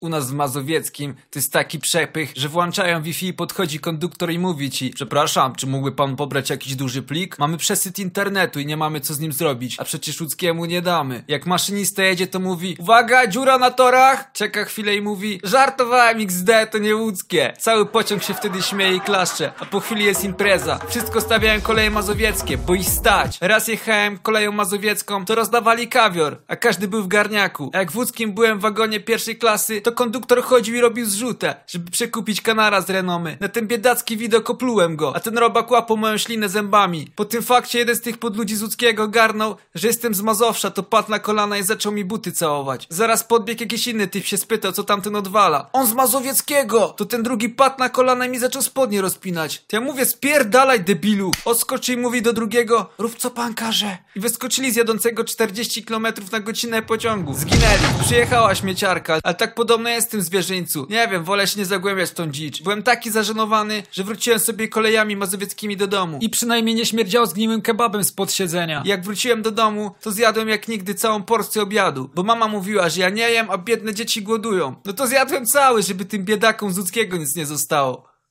U nas w Mazowieckim to jest taki przepych, że włączają Wi-Fi i podchodzi konduktor i mówi ci Przepraszam, czy mógłby pan pobrać jakiś duży plik? Mamy przesyt internetu i nie mamy co z nim zrobić, a przecież ludzkiemu nie damy. Jak maszynista jedzie to mówi Uwaga, dziura na torach! Czeka chwilę i mówi Żartowałem XD, to nie łódzkie. Cały pociąg się wtedy śmieje i klaszcze, a po chwili jest impreza. Wszystko stawiałem koleje mazowieckie, bo ich stać. Raz jechałem koleją mazowiecką, to rozdawali kawior, a każdy był w garniaku. A jak w łódzkim byłem w wagonie pierwszej klasy, to konduktor chodził i robił zrzutę, żeby przekupić kanara z renomy. Na ten biedacki widok oplułem go, a ten robak łapał moją ślinę zębami. Po tym fakcie jeden z tych podludzi z łódzkiego garnął, że jestem z Mazowsza, to padł na kolana i zaczął mi buty całować. Zaraz podbiegł jakiś inny typ się spytał, co tamten odwala. On z Mazowieckiego! To ten drugi padł na kolana i mi zaczął spodnie rozpinać. To ja mówię, spierdalaj debilu! Odskoczył i mówi do drugiego, rób co pan każe. I wyskoczyli z jadącego 40 km na godzinę pociągu. Zginęli. Przyjechała śmieciarka, ale tak podobno jest w tym zwierzyńcu. Nie wiem, wolę się nie zagłębiać w tą dzicz. Byłem taki zażenowany, że wróciłem sobie kolejami mazowieckimi do domu. I przynajmniej nie śmierdział zgniłym kebabem spod siedzenia. Jak wróciłem do domu, to zjadłem jak nigdy całą porcję obiadu, bo mama mówiła, że ja nie jem, a biedne dzieci głodują. No to zjadłem cały, żeby tym biedakom z ludzkiego nic nie zostało.